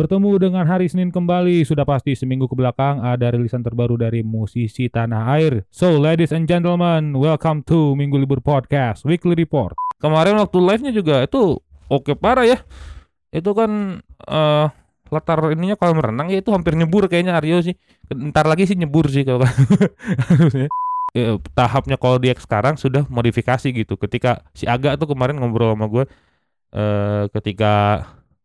Bertemu dengan hari Senin kembali, sudah pasti seminggu ke belakang ada rilisan terbaru dari musisi tanah air. So, ladies and gentlemen, welcome to Minggu Libur Podcast Weekly Report. Kemarin waktu live-nya juga itu oke parah ya. Itu kan eh latar ininya kalau merenang ya itu hampir nyebur kayaknya Aryo sih. Ntar lagi sih nyebur sih kalau harusnya. Ya, tahapnya kalau dia sekarang sudah modifikasi gitu. Ketika si Aga tuh kemarin ngobrol sama gue eh ketika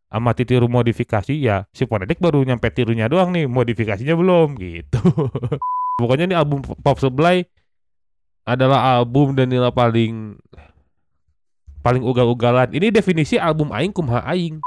amati tiru modifikasi ya si Ponedik baru nyampe tirunya doang nih modifikasinya belum gitu. Pokoknya ini album Pop Supply adalah album Danila paling paling ugal-ugalan. Ini definisi album Aing kumaha Aing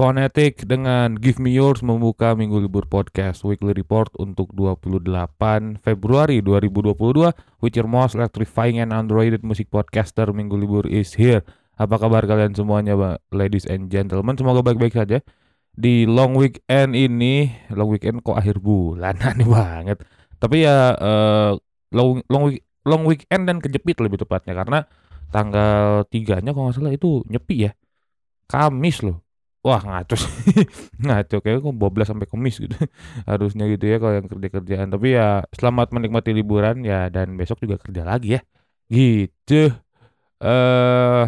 Phonetic dengan Give Me Yours membuka Minggu Libur Podcast Weekly Report untuk 28 Februari 2022 with your most electrifying and underrated music podcaster Minggu Libur is here. Apa kabar kalian semuanya, ladies and gentlemen? Semoga baik-baik saja. Di long weekend ini, long weekend kok akhir bulan, aneh banget. Tapi ya eh, long long week- long weekend dan kejepit lebih tepatnya karena tanggal 3-nya kalau nggak salah itu nyepi ya. Kamis loh. Wah ngaco sih. Ngaco kayaknya kok boblas sampai kemis gitu. Harusnya gitu ya kalau yang kerja-kerjaan. Tapi ya selamat menikmati liburan. Ya Dan besok juga kerja lagi ya. Gitu. Eh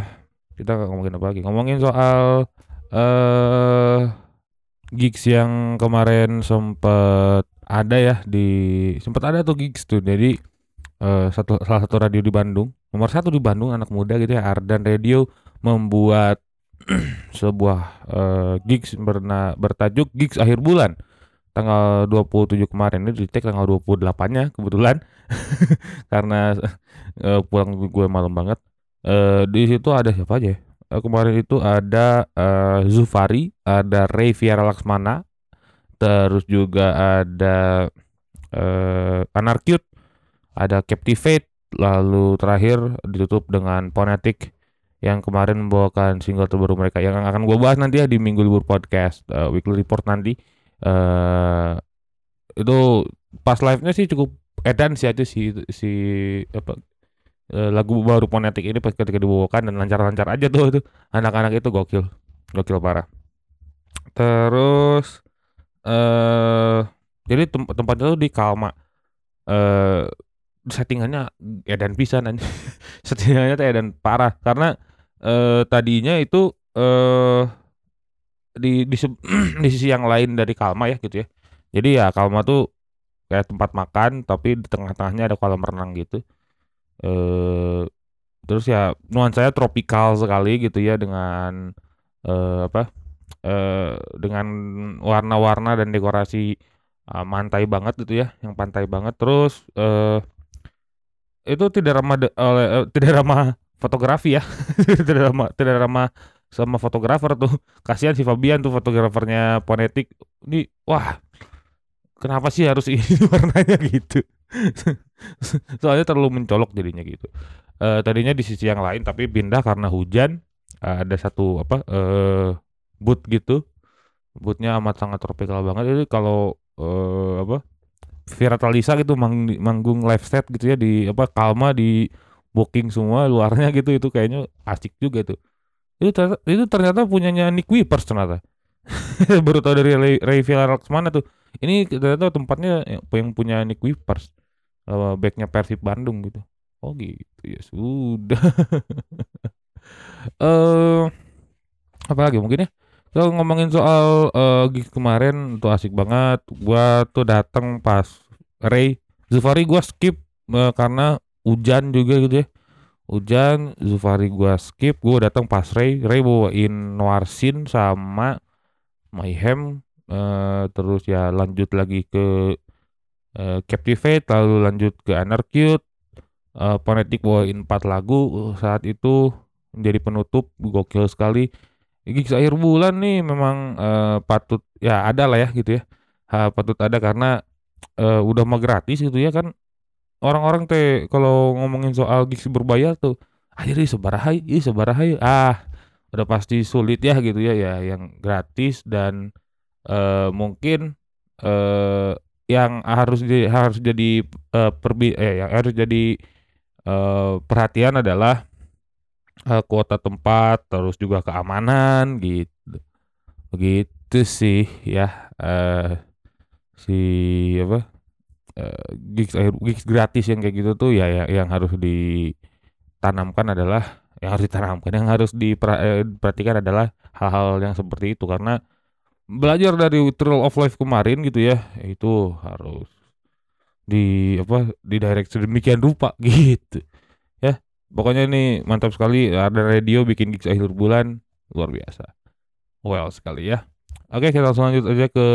Kita nggak ngomongin apa lagi. Ngomongin soal eh Gigs yang kemarin sempet ada ya di sempet ada tuh gigs tuh. Jadi eh, satu salah satu radio di Bandung. Nomor satu di Bandung anak muda gitu ya Ardan Radio membuat sebuah eh, gigs berna, bertajuk gigs akhir bulan. Tanggal 27 kemarin ini di tag tanggal 28 nya kebetulan. Karena eh, pulang gue malam banget. Eh di situ ada siapa aja? Eh, kemarin itu ada eh, Zufari ada Ray Viara Laksmana terus juga ada eh Anarcute ada Captivate lalu terakhir ditutup dengan Ponetic yang kemarin membawakan single terbaru mereka yang akan gue bahas nanti ya di Minggu Libur Podcast eh, Weekly Report nanti. Eh itu pas live-nya sih cukup edan sih aja si si apa eh, lagu baru Ponetic ini pas ketika dibawakan dan lancar-lancar aja tuh itu. Anak-anak itu gokil gokil parah. Terus eh jadi tem- tempatnya tuh di Kalma. Eh settingannya edan pisan settingannya tuh edan parah karena eh tadinya itu eh di di, se- di sisi yang lain dari Kalma ya gitu ya. Jadi ya Kalma tuh kayak tempat makan tapi di tengah-tengahnya ada kolam renang gitu. Eh terus ya nuansanya tropikal sekali gitu ya dengan eh apa? eh dengan warna-warna dan dekorasi eh, mantai banget gitu ya, yang pantai banget. Terus eh itu tidak ramah oleh eh, tidak ramah fotografi ya. Tidak ramah tidak ramah sama fotografer tuh. Kasihan si Fabian tuh fotografernya Ponetic ini wah kenapa sih harus ini warnanya gitu? Soalnya terlalu mencolok jadinya gitu. Eh tadinya di sisi yang lain tapi pindah karena hujan. Eh, ada satu apa eh boot gitu. Bootnya amat sangat tropikal banget. Jadi kalau eh apa Vira Talisa gitu mang- manggung live set gitu ya di apa Kalma di booking semua luarnya gitu itu kayaknya asik juga tuh. Itu ternyata, itu ternyata punyanya Nick Wipers ternyata. Baru tahu dari Ray, Ray mana tuh. Ini ternyata tempatnya yang punya Nick Wipers uh, backnya Persib Bandung gitu. Oh gitu ya sudah. Eh apa lagi mungkin ya? Kalau ngomongin soal eh, gigs kemarin tuh asik banget. Gua tuh datang pas Ray Zufari gua skip eh, karena hujan juga gitu ya. Hujan Zufari gua skip, gua datang pas Ray. Ray bawain Noirsin sama Mayhem eh, terus ya lanjut lagi ke eh, Captivate lalu lanjut ke Anarcute eh Phonetic bawain 4 lagu saat itu menjadi penutup gokil sekali. Gigs akhir bulan nih memang eh, patut ya ada lah ya gitu ya. Ha, patut ada karena eh, udah mah gratis gitu ya kan. Orang-orang teh kalau ngomongin soal gigs berbayar tuh, akhir ih sabaraha ih sabaraha ieu?" Ah, udah pasti sulit ya gitu ya ya yang gratis dan eh, mungkin eh yang harus di, harus jadi eh, perbi eh yang harus jadi eh, perhatian adalah eh, kuota tempat terus juga keamanan gitu. Begitu sih ya eh si apa eh, gigs akhir gigs gratis yang kayak gitu tuh ya, ya yang harus ditanamkan adalah yang harus ditanamkan yang harus eh, diperhatikan adalah hal-hal yang seperti itu. Karena belajar dari Trail of Life kemarin gitu ya itu harus di apa di direct sedemikian rupa gitu. Ya pokoknya ini mantap sekali ada radio bikin gigs akhir bulan luar biasa. Well sekali ya oke kita langsung lanjut aja ke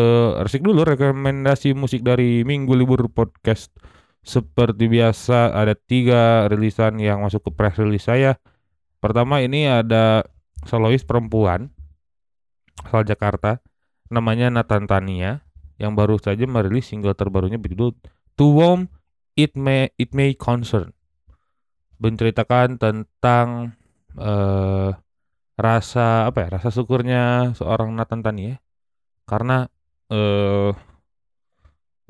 resik dulu. Rekomendasi musik dari minggu libur podcast. Seperti biasa ada tiga rilisan yang masuk ke press release saya. Pertama ini ada solois perempuan asal Jakarta. Namanya Nathan Tania. Yang baru saja merilis single terbarunya berjudul To Whom It May It May Concern. Menceritakan tentang eh rasa apa ya rasa syukurnya seorang Nathan Tania karena eh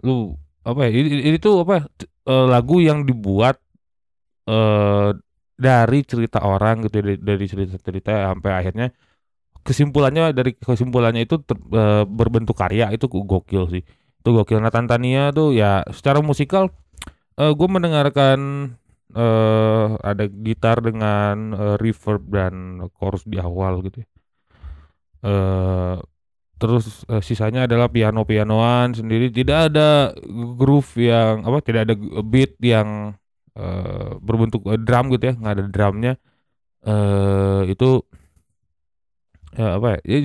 lu apa ya ini, ini tuh apa ya, eh, lagu yang dibuat eh dari cerita orang gitu dari, cerita-cerita sampai akhirnya kesimpulannya dari kesimpulannya itu ter- eh, berbentuk karya itu gokil sih itu gokil Nathan Tania tuh ya secara musikal eh gue mendengarkan eh ada gitar dengan eh, reverb dan chorus di awal gitu ya. eh terus eh, sisanya adalah piano-pianoan sendiri. Tidak ada groove yang apa tidak ada beat yang eh, berbentuk eh, drum gitu ya. Nggak ada drumnya. Eh itu ya apa ya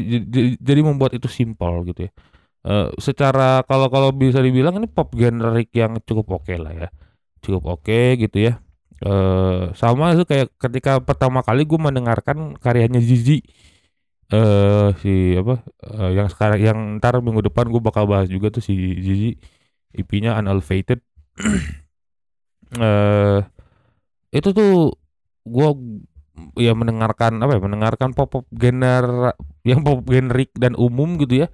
jadi membuat itu simpel gitu ya. Eh, secara kalau kalau bisa dibilang ini pop generik yang cukup oke lah ya. Cukup oke gitu ya. Eh sama itu kayak ketika pertama kali gue mendengarkan karyanya Zizi eh si apa eh, yang sekarang yang ntar minggu depan gue bakal bahas juga tuh si Zizi IP-nya Unalvated eh itu tuh gue ya mendengarkan apa ya mendengarkan pop pop gener yang pop generik dan umum gitu ya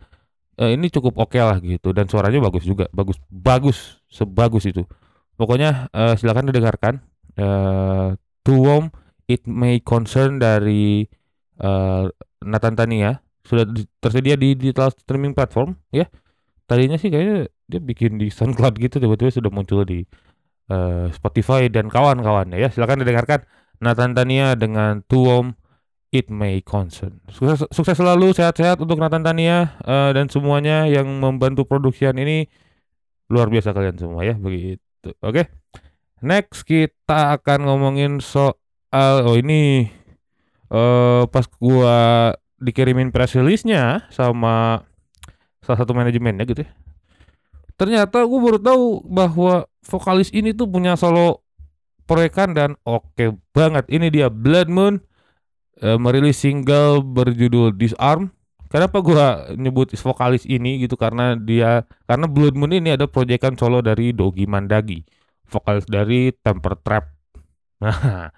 eh, ini cukup oke lah gitu dan suaranya bagus juga bagus bagus sebagus itu. Pokoknya eh, silakan didengarkan. Eh To Whom It May Concern dari eh, Nathan Tania sudah di- tersedia di digital streaming platform ya. Tadinya sih kayaknya dia bikin di SoundCloud gitu tiba-tiba sudah muncul di eh, Spotify dan kawan-kawannya ya. Silakan didengarkan. Nathan Tania dengan To Whom It May Concern. Sukses, sukses selalu sehat-sehat untuk Nathan Tania eh, dan semuanya yang membantu produksian ini. Luar biasa kalian semua ya begitu. Oke next kita akan ngomongin soal oh ini eh pas gua dikirimin press release-nya sama salah satu manajemennya gitu ya. Ternyata gua baru tahu bahwa vokalis ini tuh punya solo proyekan dan oke banget. Ini dia Blood Moon eh, merilis single berjudul Disarm. Kenapa gua nyebut vokalis ini gitu karena dia karena Blood Moon ini ada proyekan solo dari Dogi Mandagi, vokalis dari Temper Trap. Nah,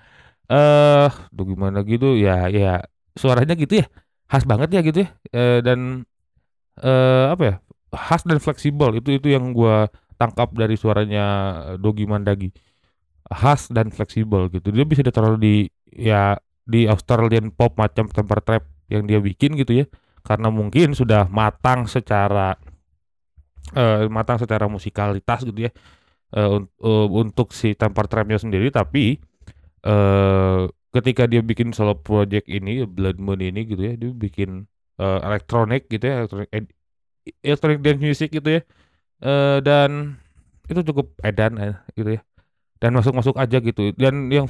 eh Dogi Mandagi tuh ya ya suaranya gitu ya. Khas banget ya gitu ya. Eh, dan eh apa ya? Khas dan fleksibel. Itu itu yang gua tangkap dari suaranya Dogi Mandagi. Khas dan fleksibel gitu. Dia bisa ditaruh di ya di Australian pop macam temper trap yang dia bikin gitu ya. Karena mungkin sudah matang secara eh matang secara musikalitas gitu ya. Un- eh, untuk si temper trapnya sendiri. Tapi eh ketika dia bikin solo project ini Blood Moon ini gitu ya dia bikin eh, elektronik gitu ya elektronik ed- electronic dance music gitu ya. Eh dan itu cukup edan eh, gitu ya. Dan masuk-masuk aja gitu. Dan yang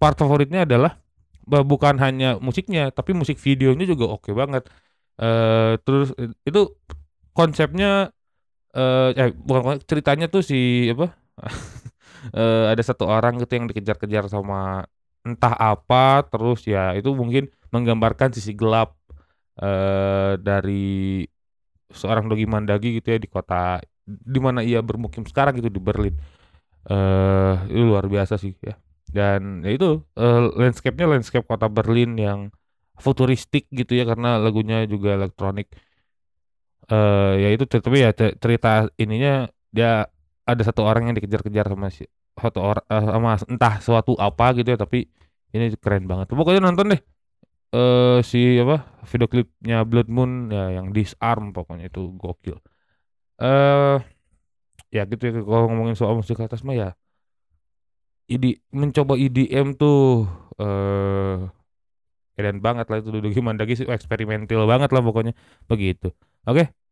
part favoritnya adalah bukan hanya musiknya tapi musik videonya juga oke banget. Eh terus itu konsepnya eh eh bukan ceritanya tuh si apa eh, ada satu orang gitu yang dikejar-kejar sama entah apa terus ya itu mungkin menggambarkan sisi gelap eh dari seorang Dogi Mandagi gitu ya di kota di mana ia bermukim sekarang gitu di Berlin. Eh itu luar biasa sih ya. Dan ya itu eh, landscape-nya landscape kota Berlin yang futuristik gitu ya karena lagunya juga elektronik. Eh ya itu tapi ya ce- cerita ininya dia ada satu orang yang dikejar-kejar sama si satu orang sama entah suatu apa gitu ya tapi ini keren banget. Pokoknya nonton deh eh si apa video klipnya Blood Moon ya yang Disarm pokoknya itu gokil. Eh ya gitu ya kalau ngomongin soal musik atas mah ya ID, mencoba EDM tuh eh keren banget lah itu duduk Mandagi sih eksperimental banget lah pokoknya begitu. Oke.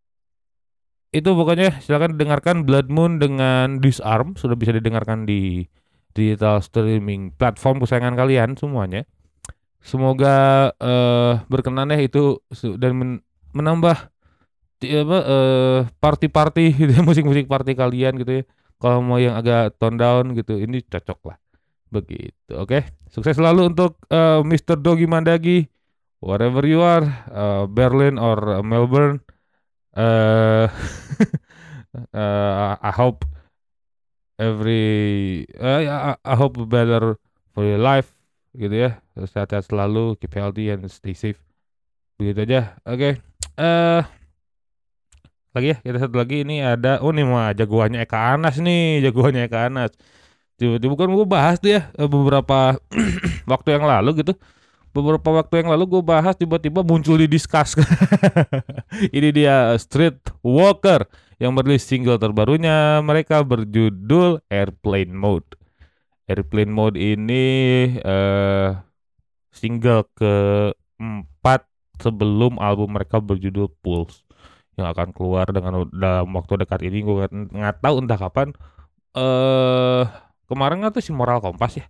Itu pokoknya silakan dengarkan Blood Moon dengan Disarm sudah bisa didengarkan di digital streaming platform kesayangan kalian semuanya. Semoga eh berkenan ya itu dan men- menambah apa eh party-party gitu ya, musik-musik party kalian gitu ya. Kalau mau yang agak tone down gitu, ini cocok lah. Begitu. Oke. Sukses selalu untuk eh, Mr. Dogi Mandagi wherever you are, eh, Berlin or Melbourne. Eh eh, I hope every eh, I, hope better for your life gitu ya. Sehat-sehat selalu, keep healthy and stay safe. Begitu aja. Oke. Eh lagi ya, kita satu lagi ini ada oh nih mah jagoannya Eka Anas nih, jagoannya Eka Anas. Tiba-tiba bukan gue bahas tuh ya beberapa waktu yang lalu gitu. Beberapa waktu yang lalu gue bahas tiba-tiba muncul di discuss. ini dia Street Walker yang merilis single terbarunya mereka berjudul Airplane Mode. Airplane Mode ini eh single keempat sebelum album mereka berjudul Pulse yang akan keluar dengan dalam waktu dekat ini gue nggak nggak tahu entah kapan eh kemarin kan tuh si Moral Kompas ya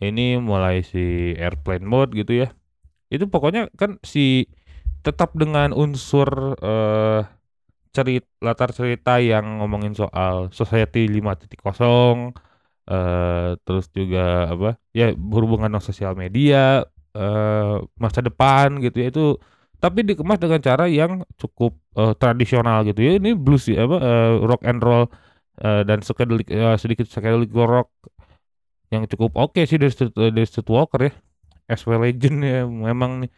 ini mulai si Airplane Mode gitu ya. Itu pokoknya kan si tetap dengan unsur eh cerita latar cerita yang ngomongin soal society 5.0 eh terus juga apa ya berhubungan dengan sosial media eh masa depan gitu ya. Itu tapi dikemas dengan cara yang cukup eh, tradisional gitu ya. Ini blues ya apa eh, rock and roll eh, dan psychedelic eh, sedikit psychedelic rock yang cukup oke sih dari Street, dari Street Walker ya. Well legend ya memang nih.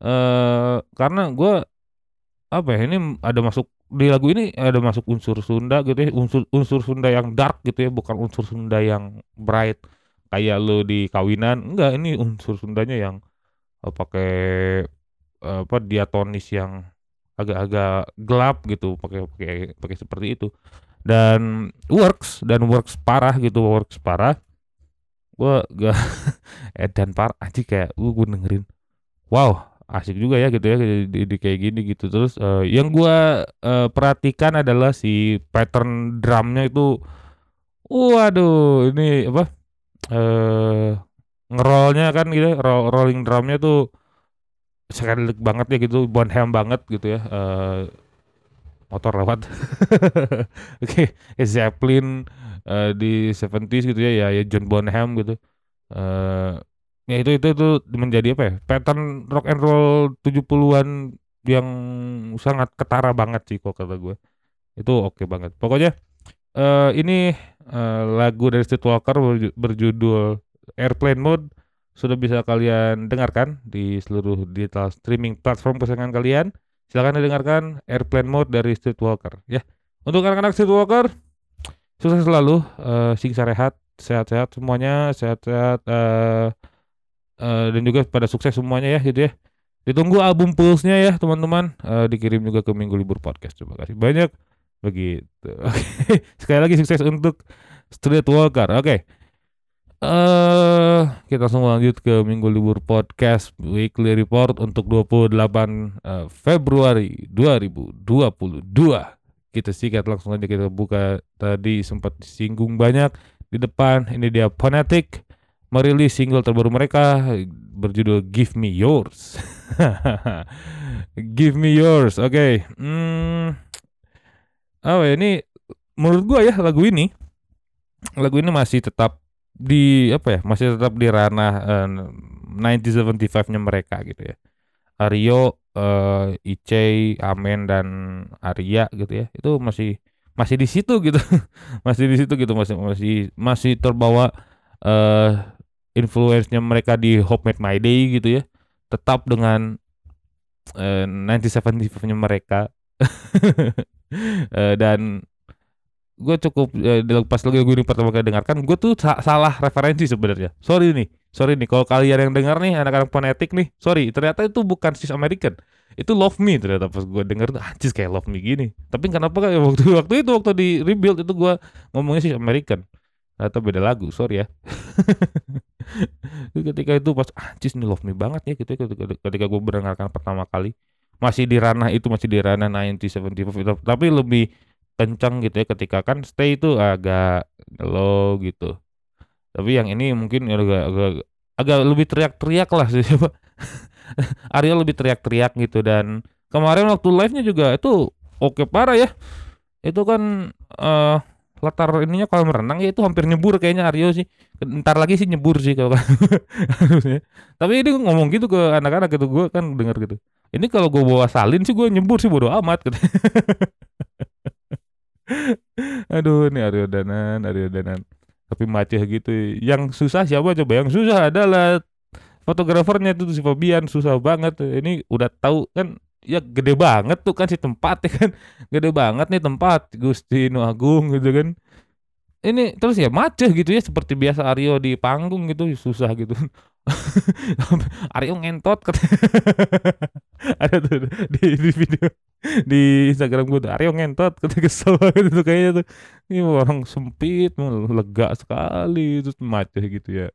Eh karena gua apa ya ini ada masuk di lagu ini ada masuk unsur Sunda gitu ya unsur unsur Sunda yang dark gitu ya bukan unsur Sunda yang bright. Kayak lo di kawinan enggak ini unsur Sundanya yang eh, pakai eh, apa diatonis yang agak-agak gelap gitu pakai pakai pakai seperti itu. Dan works dan works parah gitu works parah gua gak eh dan parah aja kayak gua, gua dengerin wow asik juga ya gitu ya di, kayak gini gitu. Terus eh, yang gua eh, perhatikan adalah si pattern drumnya itu waduh ini apa eh ngerollnya kan gitu ya, roll- rolling drumnya tuh psychedelic banget ya gitu Bonham banget gitu ya eh motor lewat. Oke kayak Zeppelin eh, di 70s gitu ya ya, ya John Bonham gitu. Eh ya itu itu itu menjadi apa ya pattern rock and roll 70-an yang sangat ketara banget sih kok kata gue. Itu oke banget. Pokoknya eh ini eh, lagu dari Streetwalker berju- berjudul Airplane Mode. Sudah bisa kalian dengarkan di seluruh digital streaming platform kesayangan kalian. Silakan didengarkan Airplane Mode dari Streetwalker ya. Untuk anak-anak Streetwalker sukses selalu eh singsa rehat sehat-sehat semuanya sehat-sehat eh eh, dan juga pada sukses semuanya ya gitu ya. Ditunggu album Pulse-nya ya teman-teman. Eh, dikirim juga ke Minggu Libur Podcast terima kasih. Banyak begitu. Oke sekali lagi sukses untuk Street Walker oke. Eh kita langsung lanjut ke Minggu Libur Podcast Weekly Report untuk 28 eh, Februari 2022 kita sikat langsung aja kita buka tadi sempat disinggung banyak di depan ini dia Phonetic merilis single terbaru mereka berjudul Give Me Yours. Give Me Yours. Oke. Hmm. Oh, ini menurut gua ya lagu ini lagu ini masih tetap di apa ya masih tetap di ranah eh, 1975-nya mereka gitu ya Aryo eh Ice Amen dan Arya gitu ya. Itu masih masih di situ gitu. Masih di situ gitu masih masih masih terbawa eh influence-nya mereka di Hope Made My Day gitu ya. Tetap dengan eh 1975-nya mereka. Eh, dan gue cukup dalam- pas lagi gue pertama kali dengarkan gue tuh sa- salah referensi sebenarnya. Sorry nih sorry nih kalau kalian yang dengar nih anak-anak fonetik nih sorry ternyata itu bukan sis American. Itu Love Me ternyata pas gue denger tuh anjir kayak Love Me gini. Tapi kenapa kayak waktu waktu itu waktu di rebuild itu gue ngomongnya sis American? Atau beda lagu sorry ya. Ketika itu pas anjir nih Love Me banget ya gitu ketika, ketika gue mendengarkan pertama kali. Masih di ranah itu masih di ranah 1975 tapi lebih kencang gitu ya ketika kan stay itu agak low gitu tapi yang ini mungkin agak agak, agak lebih teriak-teriak lah sih Arya lebih teriak-teriak gitu dan kemarin waktu live-nya juga itu oke parah ya. Itu kan eh latar ininya kalau renang ya itu hampir nyebur kayaknya Aryo sih. Ntar lagi sih nyebur sih kalau harusnya. Tapi ini ngomong gitu ke anak-anak gitu gue kan denger gitu. Ini kalau gue bawa salin sih gue nyebur sih bodo amat gitu. Aduh ini Aryo Danan, Aryo Danan. Tapi macet gitu. Yang susah siapa coba? Yang susah adalah fotografernya tuh si Fabian susah banget. Ini udah tahu kan ya gede banget tuh kan si tempat ya kan. Gede banget nih tempat Gustino Agung gitu kan. Ini terus ya macet gitu ya seperti biasa Aryo di panggung gitu susah gitu. Aryo ngentot katanya. Ada tuh di, di video di Instagram gue Aryo ngentot kata kesel banget itu kayaknya tuh. Ini orang sempit lega sekali terus macet gitu ya.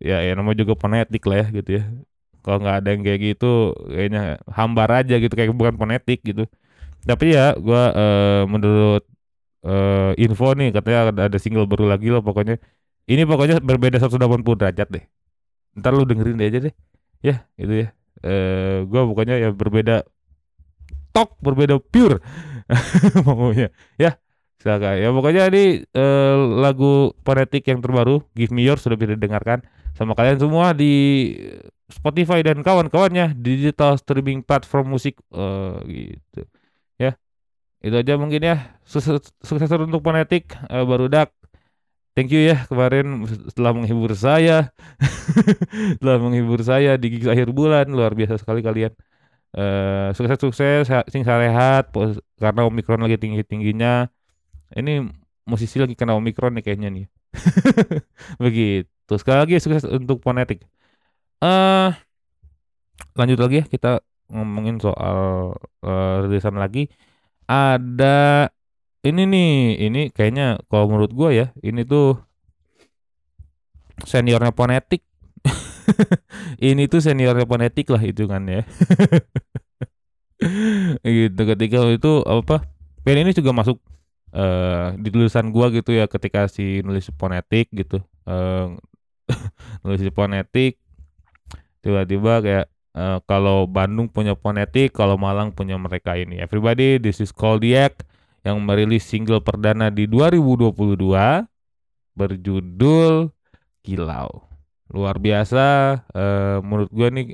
Ya ya namanya juga fonetik lah ya gitu ya. Kalau nggak ada yang kayak gitu kayaknya hambar aja gitu kayak bukan fonetik gitu. Tapi ya gua eh, menurut eh, info nih katanya ada, single baru lagi loh pokoknya. Ini pokoknya berbeda 180 derajat deh. Ntar lu dengerin deh aja deh. Ya itu ya. Eh gua pokoknya ya berbeda tok berbeda pure. Pokoknya. Ya silakan. Ya pokoknya ini eh, lagu fonetik yang terbaru Give Me Yours sudah bisa didengarkan sama kalian semua di Spotify dan kawan-kawannya digital streaming platform musik eh, gitu. Ya itu aja mungkin ya. Sukses, sukses untuk fonetik eh, barudak thank you ya kemarin setelah menghibur saya. Setelah menghibur saya di gigs akhir bulan luar biasa sekali kalian eh sukses sukses sing sehat karena omikron lagi tinggi tingginya ini musisi lagi kena omikron nih kayaknya nih. Begitu. Sekali lagi sukses untuk fonetik eh lanjut lagi ya kita ngomongin soal eh, rilisan lagi. Ada ini nih ini kayaknya kalau menurut gua ya ini tuh seniornya fonetik ini tuh seniornya fonetik lah itu kan ya. Gitu ketika itu apa band ini juga masuk eh di tulisan gua gitu ya ketika si nulis fonetik gitu eh nulis fonetik tiba-tiba kayak eh, kalau Bandung punya fonetik kalau Malang punya mereka ini. Everybody this is Koldiak yang merilis single perdana di 2022 berjudul Kilau luar biasa eh, menurut gua nih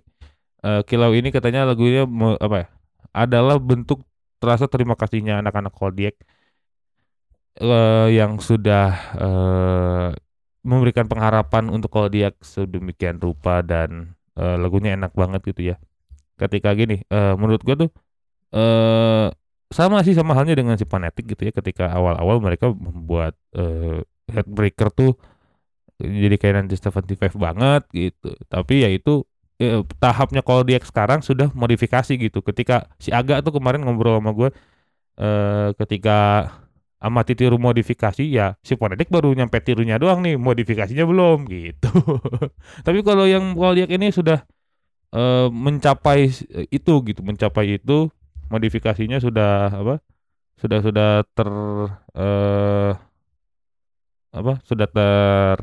eh, Kilau ini katanya lagunya apa ya adalah bentuk terasa terima kasihnya anak-anak Koldiak eh, yang sudah eh, memberikan pengharapan untuk Koldiak sedemikian rupa dan eh, lagunya enak banget gitu ya. Ketika gini eh, menurut gua tuh eh sama sih sama halnya dengan si Panetic gitu ya ketika awal-awal mereka membuat eh, Headbreaker tuh jadi kayak nanti 75 banget gitu. Tapi ya itu eh, tahapnya kalau dia sekarang sudah modifikasi gitu. Ketika si Aga tuh kemarin ngobrol sama gue eh ketika amati tiru modifikasi ya si Ponedik baru nyampe tirunya doang nih. Modifikasinya belum gitu. Tapi kalau yang dia ini sudah eh mencapai s- itu gitu mencapai itu modifikasinya sudah apa sudah sudah ter eh apa sudah ter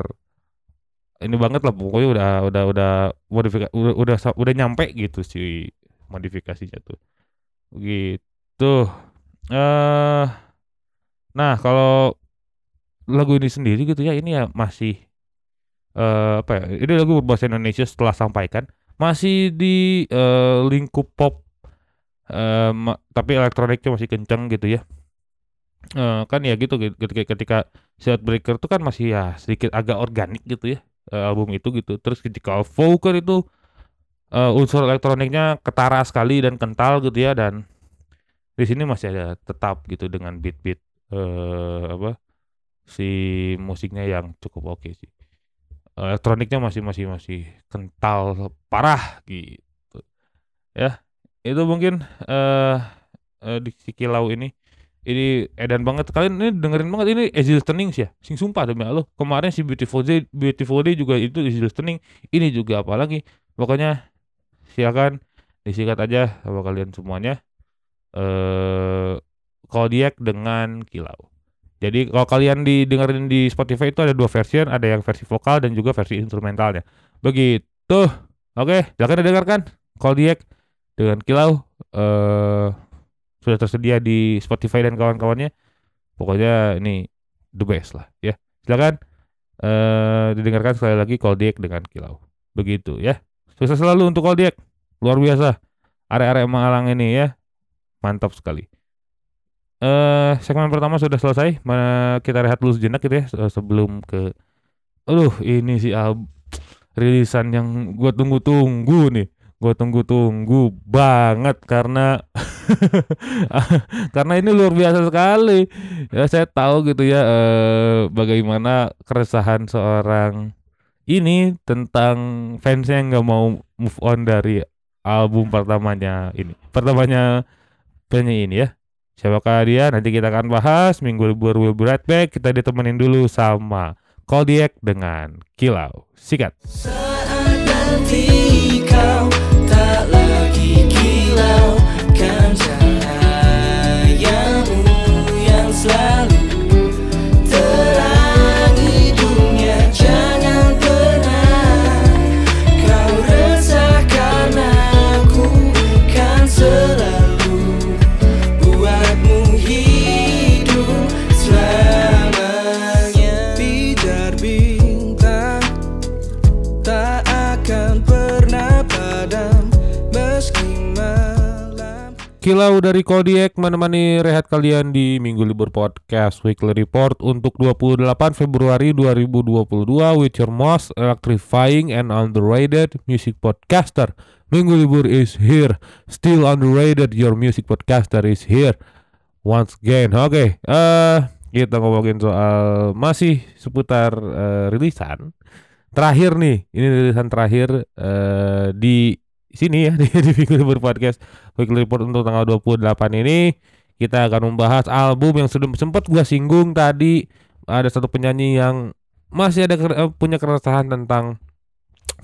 ini banget lah pokoknya udah udah udah modifikasi udah udah sa- udah nyampe gitu si modifikasinya tuh. Gitu. Eh nah kalau lagu ini sendiri gitu ya ini ya masih eh apa ya ini lagu berbahasa Indonesia setelah sampaikan masih di eh, lingkup pop ma- tapi elektroniknya masih kenceng gitu ya. Eh, kan ya gitu ketika ketika Breaker itu kan masih ya sedikit agak organik gitu ya eh, album itu gitu. Terus ketika Volker itu eh, unsur elektroniknya ketara sekali dan kental gitu ya dan di sini masih ada tetap gitu dengan beat-beat eh apa si musiknya yang cukup oke sih. Elektroniknya masih masih masih kental parah gitu. Ya itu mungkin eh eh, di si kilau ini ini edan banget. Kalian ini dengerin banget ini Easy Listening sih ya? Sing sumpah demi Allah. Kemarin si Beautiful Day Beautiful Day juga itu Easy Listening ini juga apalagi pokoknya silakan disikat aja sama kalian semuanya. Eh Kodiak dengan Kilau. Jadi kalau kalian didengerin di Spotify itu ada dua versi ada yang versi vokal dan juga versi instrumentalnya. Begitu. Oke silakan didengarkan. Kodiak dengan Kilau. Eh sudah tersedia di Spotify dan kawan-kawannya. Pokoknya ini the best lah ya. Silakan eh didengarkan sekali lagi Koldiek dengan Kilau. Begitu ya. Sukses selalu untuk Koldiek. Luar biasa. Area-area Malang ini ya. Mantap sekali. Eh segmen pertama sudah selesai. Kita rehat dulu sejenak gitu ya se- sebelum ke Aduh, ini si album rilisan yang gua tunggu-tunggu nih. Gua tunggu-tunggu banget karena karena ini luar biasa sekali. Ya saya tahu gitu ya eh, bagaimana keresahan seorang ini tentang fansnya yang nggak mau move on dari album pertamanya ini. Pertamanya penyanyi ini ya. Siapakah dia? Nanti kita akan bahas minggu libur will be right back. Kita ditemenin dulu sama Koldiek dengan Kilau. Sikat. Saat nanti kau lagi kilau Kan cahayamu yang selalu Kilau dari Kodiek menemani rehat kalian di Minggu Libur Podcast Weekly Report untuk 28 Februari 2022 with your most electrifying and underrated music podcaster. Minggu Libur is here, still underrated your music podcaster is here once again. Oke, eh kita ngomongin soal masih seputar eh, rilisan. Terakhir nih, ini rilisan terakhir eh, di sini ya di, di Minggu Libur Podcast. Weekly Report untuk tanggal 28 ini kita akan membahas album yang sudah sempat gua singgung tadi. Ada satu penyanyi yang masih ada eh, punya keresahan tentang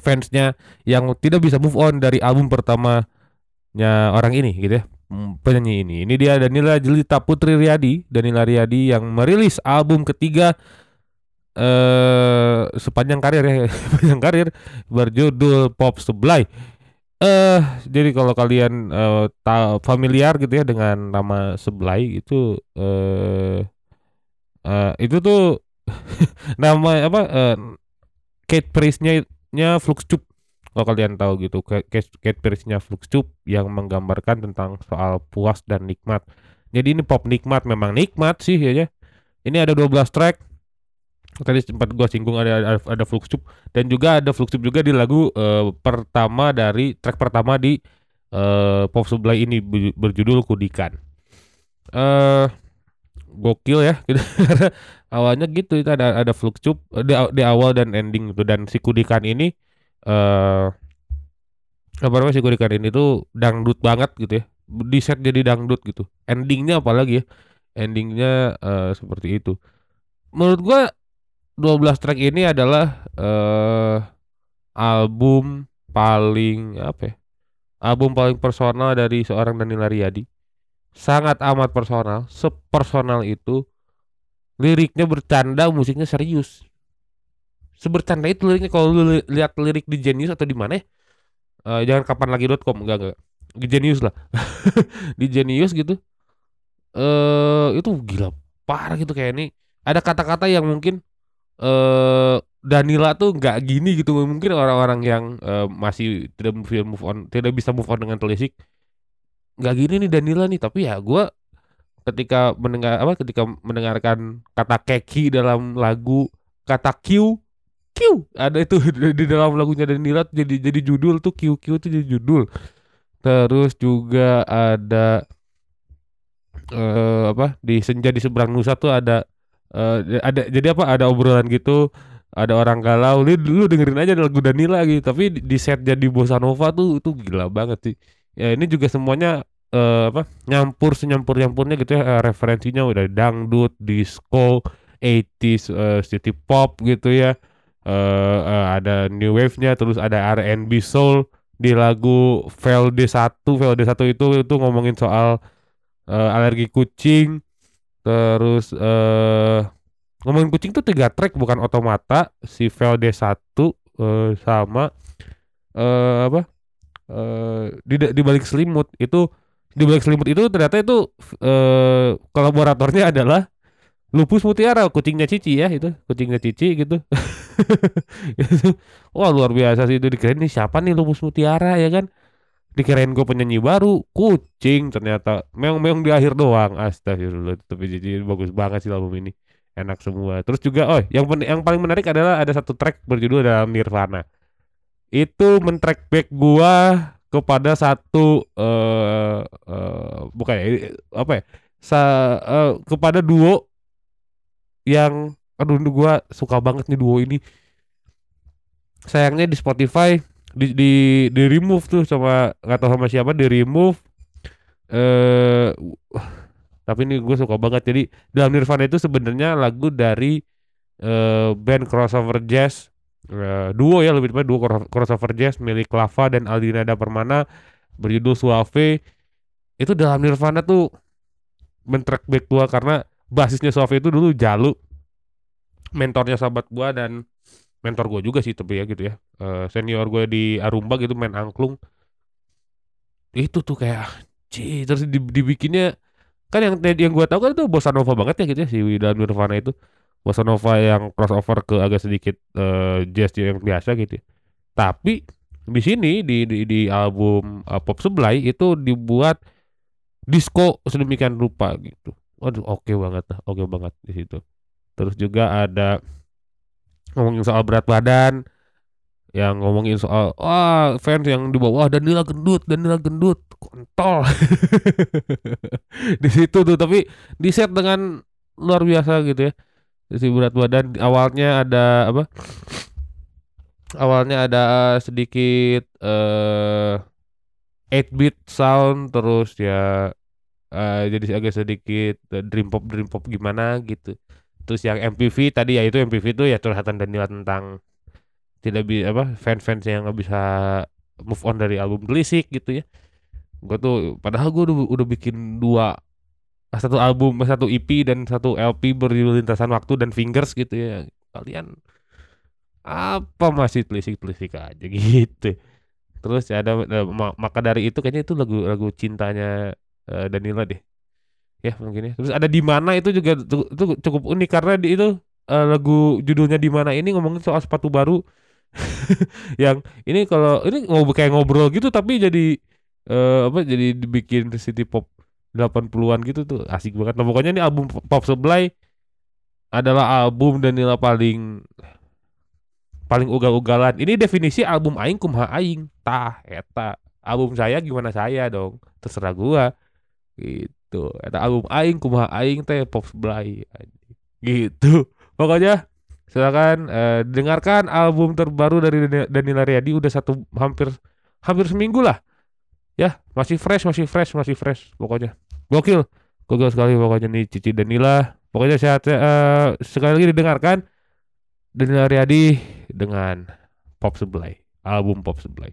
fansnya yang tidak bisa move on dari album pertamanya orang ini gitu ya Hmm, penyanyi ini. Ini dia Danila Jelita Putri Riyadi. Danila Riyadi yang merilis album ketiga eh sepanjang karir ya sepanjang karir berjudul Pop Supply eh jadi kalau kalian tahu familiar gitu ya dengan nama Seblay itu eh eh, itu tuh nama apa eh, Kate Price-nya nya Flux Tube kalau kalian tahu gitu Kate, Kate Price-nya Flux Tube yang menggambarkan tentang soal puas dan nikmat. Jadi ini pop nikmat memang nikmat sih ya ya. ini ada 12 track tadi sempat gua singgung ada ada, ada Flux Tube dan juga ada Flux Tube juga di lagu eh, pertama dari track pertama di eh, Pop Supply ini ber- berjudul Kudikan. Eh gokil ya gitu. Awalnya gitu itu ada ada Flux Tube eh, di, di awal dan ending gitu dan si Kudikan ini eh apa namanya si Kudikan ini tuh dangdut banget gitu ya. Di set jadi dangdut gitu. Endingnya apalagi ya. Endingnya eh, seperti itu. Menurut gua 12 track ini adalah eh album paling apa ya? Album paling personal dari seorang Danila Riyadi. Sangat amat personal, sepersonal itu. Liriknya bercanda, musiknya serius. Sebercanda itu liriknya kalau lu li- lihat lirik di Genius atau di mana ya? Eh, jangan kapan lagi.com enggak enggak. Di Genius lah. di Genius gitu. Eh itu gila parah gitu kayak ini ada kata-kata yang mungkin eh Danila tuh nggak gini gitu. Mungkin orang-orang yang eh, masih tidak bisa move on tidak bisa move on dengan telisik nggak gini nih Danila nih. Tapi ya gua ketika mendengar apa ketika mendengarkan kata keki dalam lagu kata Q Q ada itu di dalam lagunya Danila jadi jadi judul tuh Q Q tuh jadi judul. Terus juga ada eh apa di senja di seberang nusa tuh ada eh, ada jadi apa? Ada obrolan gitu ada orang galau. Lu, lu dengerin aja lagu Danila gitu. Tapi di, set jadi bossa nova tuh itu gila banget sih. Ya ini juga semuanya eh, apa? Nyampur senyampur nyampurnya gitu ya. Eh, referensinya udah dangdut disco 80s eh, city pop gitu ya. Eh eh, ada new wave-nya terus ada R&B soul di lagu VLD1 VLD1 itu itu ngomongin soal eh, alergi kucing terus eh ngomongin kucing tuh tiga track bukan otomata si VLD1 eh, sama eh apa eh di di balik selimut. Itu di balik selimut itu ternyata itu eh kolaboratornya adalah Lupus Mutiara kucingnya Cici ya itu kucingnya Cici gitu. Itu, wah luar biasa sih itu dikirain nih siapa nih Lupus Mutiara ya kan dikirain gue penyanyi baru kucing ternyata. Meong-meong di akhir doang. Astagfirullah tapi jadi bagus banget sih album ini. Enak semua. Terus juga oh yang yang paling menarik adalah ada satu track berjudul dalam Nirvana. Itu men-track back gua kepada satu eh eh, bukan ya apa ya sa, eh, kepada duo yang aduh gua suka banget nih duo ini. Sayangnya di Spotify di di di remove tuh sama nggak tahu sama siapa di remove eh tapi ini gue suka banget. Jadi dalam Nirvana itu sebenarnya lagu dari eh band crossover jazz eh, duo ya lebih tepatnya duo cro- crossover jazz milik Lava dan Aldinada Permana berjudul Suave. Itu dalam Nirvana tuh men-track back gua karena basisnya Suave itu dulu Jalu mentornya sahabat gua dan mentor gua juga sih tapi ya gitu ya Eh, senior gue di Arumba gitu main angklung itu tuh kayak Ci, terus di- dibikinnya kan yang yang gue tahu kan itu bossa nova banget ya gitu ya si dalam Nirvana itu bossa nova yang crossover ke agak sedikit eh, jazz yang biasa gitu ya. Tapi di sini di di, di album eh, Pop Supply itu dibuat disco sedemikian rupa gitu. Waduh, oke banget lah, oke banget di situ. Terus juga ada ngomongin soal berat badan, yang ngomongin soal wah fans yang di bawah Danila gendut, Danila gendut, kontol. di situ tuh tapi di set dengan luar biasa gitu ya. Si berat badan awalnya ada apa? Awalnya ada sedikit eh 8-bit sound terus ya eh, jadi agak sedikit eh, dream pop dream pop gimana gitu. Terus yang MPV tadi ya itu MPV itu ya curhatan Danila tentang tidak bi apa fans-fans yang nggak bisa move on dari album Telisik gitu ya. Gue tuh padahal gue udah, udah bikin dua satu album satu EP dan satu LP berjudul Lintasan Waktu dan Fingers gitu ya. Kalian apa masih telisik-telisik aja gitu. Terus ya ada eh, ma- maka dari itu kayaknya itu lagu lagu cintanya eh, Danila deh. Ya mungkin ya. Terus ada di mana itu juga itu cukup unik karena di itu eh, lagu judulnya di mana ini ngomongin soal sepatu baru yang ini kalau ini ngobrol kayak ngobrol gitu tapi jadi eh, apa jadi dibikin city pop 80-an gitu tuh asik banget. Nah, pokoknya ini album Pop Supply adalah album Danila paling paling ugal-ugalan. Ini definisi album aing kumaha aing. Tah eta. Album saya gimana saya dong. Terserah gua. Gitu. Eta album aing kumaha aing teh Pop Supply. Gitu. Pokoknya silakan eh, dengarkan album terbaru dari Dani- Danila Riyadi udah satu hampir hampir seminggu lah. Ya, masih fresh, masih fresh, masih fresh pokoknya. Gokil. Gokil sekali pokoknya nih Cici Danila. Pokoknya sehat eh, sekali lagi didengarkan Danila Riyadi dengan Pop Supply, album Pop Supply.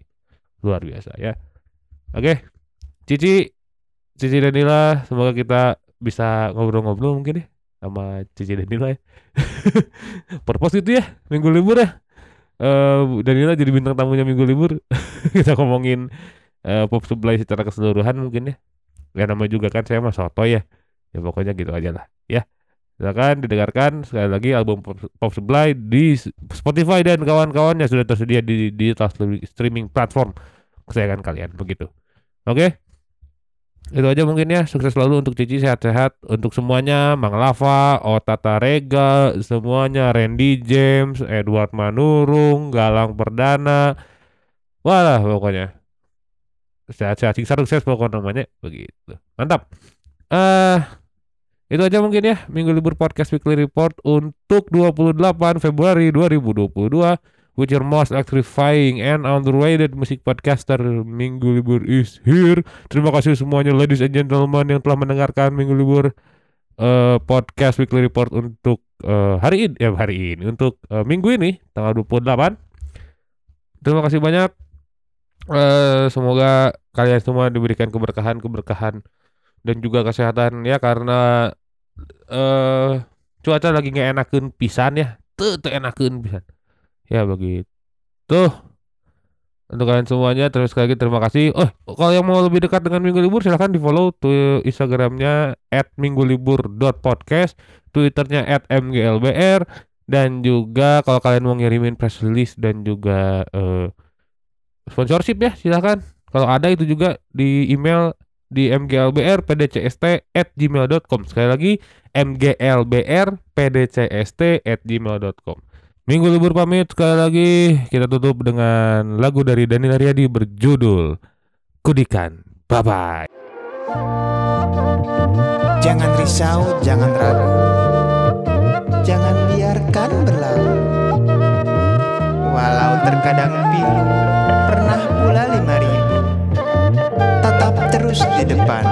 Luar biasa ya. Oke. Cici Cici Danila, semoga kita bisa ngobrol-ngobrol mungkin ya sama Cici Danila ya. Purpose itu ya, minggu libur ya. Eh Danila jadi bintang tamunya minggu libur. kita ngomongin eh, Pop Supply secara keseluruhan mungkin ya. Ya namanya juga kan saya mah soto ya. Ya pokoknya gitu aja lah ya. Silakan didengarkan sekali lagi album Pop, Supply di Spotify dan kawan-kawannya sudah tersedia di digital streaming platform kesayangan kalian begitu. Oke. Itu aja mungkin ya. Sukses selalu untuk Cici sehat-sehat untuk semuanya, Mang Lava, Otata Rega, semuanya Randy James, Edward Manurung, Galang Perdana. Walah pokoknya. Sehat-sehat sukses pokoknya namanya begitu. Mantap. Eh itu aja mungkin ya Minggu Libur Podcast Weekly Report untuk 28 Februari 2022 with your most electrifying and underrated music podcaster Minggu Libur is here. Terima kasih semuanya ladies and gentlemen yang telah mendengarkan Minggu Libur eh, podcast Weekly Report untuk eh, hari ini ya hari ini untuk eh, minggu ini tanggal 28. Terima kasih banyak. Eh, semoga kalian semua diberikan keberkahan-keberkahan dan juga kesehatan ya karena eh cuaca lagi nggak enakin pisan ya. Tuh, tuh enakin pisan. Ya begitu. Untuk kalian semuanya terus lagi terima kasih. Oh, kalau yang mau lebih dekat dengan Minggu Libur silahkan di follow tuh Instagramnya @minggulibur.podcast, Twitternya @mglbr dan juga kalau kalian mau ngirimin press release dan juga eh, sponsorship ya silahkan. Kalau ada itu juga di email di mglbr pdcst at gmail.com sekali lagi mglbr pdcst at gmail.com Minggu libur pamit sekali lagi kita tutup dengan lagu dari Dani Naryadi berjudul Kudikan. Bye bye. Jangan risau, jangan ragu Jangan biarkan berlalu Walau terkadang pilu Pernah pula lima ribu Tetap terus di depan